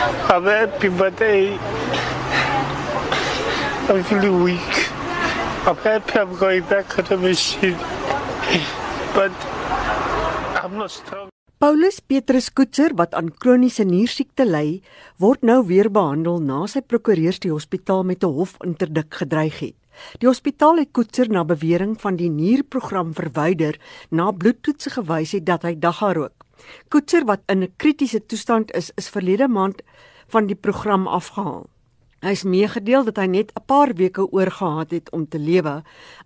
I'm happy, but I, I'm feeling weak. I'm happy I'm going back on the machine, but I'm not strong. Paulus Petrus Koetser wat aan kroniese niersiekte ly, word nou weer behandel na sy prokureurs die hospitaal met 'n hofinterdik gedreig het. Die hospitaal het Koetser na bewering van die nierprogram verwyder na bloedtoetse gewys het dat hy dagga rook. Koetser wat in 'n kritiese toestand is, is verlede maand van die program afgehaal. Hy is meegedeel dat hy net 'n paar weke oorgehad het om te lewe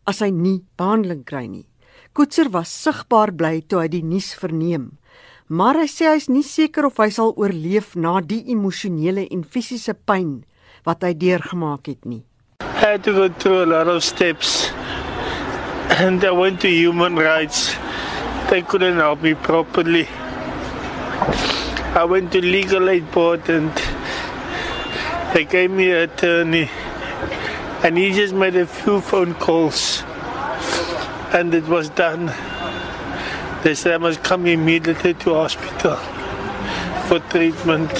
as hy nie behandeling kry nie. Koetser was sigbaar bly toe hy die nuus verneem, maar hy sê hy is nie seker of hy sal oorleef na die emosionele en fisiese pyn wat hy deurgemaak het nie. I had to go through a lot of steps, and I went to human rights. They couldn't help me properly. I went to legal aid board and they gave me an attorney and he just made a few phone calls and it was done. They said I must come immediately to hospital for treatment.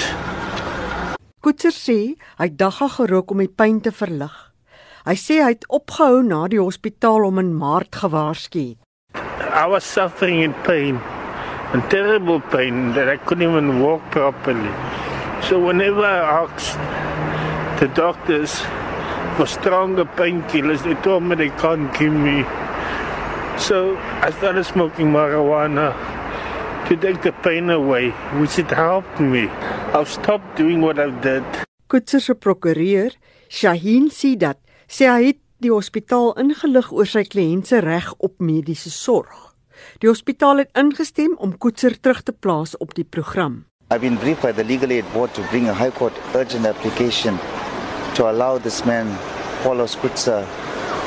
Koetser sê hy dagga gerook om die pyn te verlig. Hy sê hy het opgehou na die hospitaal om in Maart gewaarsku het. I was suffering in pain and terrible pain that I couldn't even walk properly. So whenever I asked the doctors for stronger painkillers, they told me they can't give me. So I started smoking marijuana to take the pain away, which it helped me. I've stopped doing what I've did. Koetser se prokureur, Shaheen Sidat, sê hy het die hospitaal ingelig oor sy kliënt se reg op mediese sorg. Die hospitaal het ingestem om Koetser terug te plaas op die program. I've been briefed by the legal aid board to bring a High Court urgent application to allow this man, Paulo Skutsa,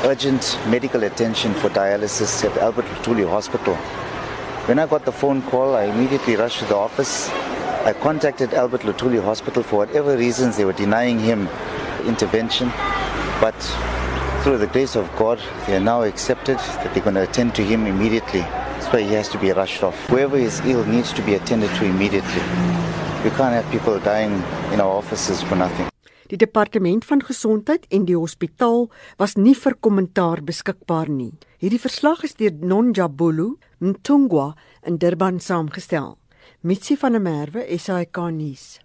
urgent medical attention for dialysis at Albert Lutuli Hospital. When I got the phone call, I immediately rushed to the office. I contacted Albert Lutuli Hospital for whatever reasons they were denying him intervention. But through the grace of God, they are now accepted that they're going to attend to him immediately. That's why he has to be rushed off. Whoever is ill needs to be attended to immediately. We can't have people dying in our offices for nothing. Die departement van gesondheid en die hospitaal was nie vir kommentaar beskikbaar nie. Hierdie verslag is deur Nonjabulu Mtungwa in Durban saamgestel. Mitsi van der Merwe, SAK nuus.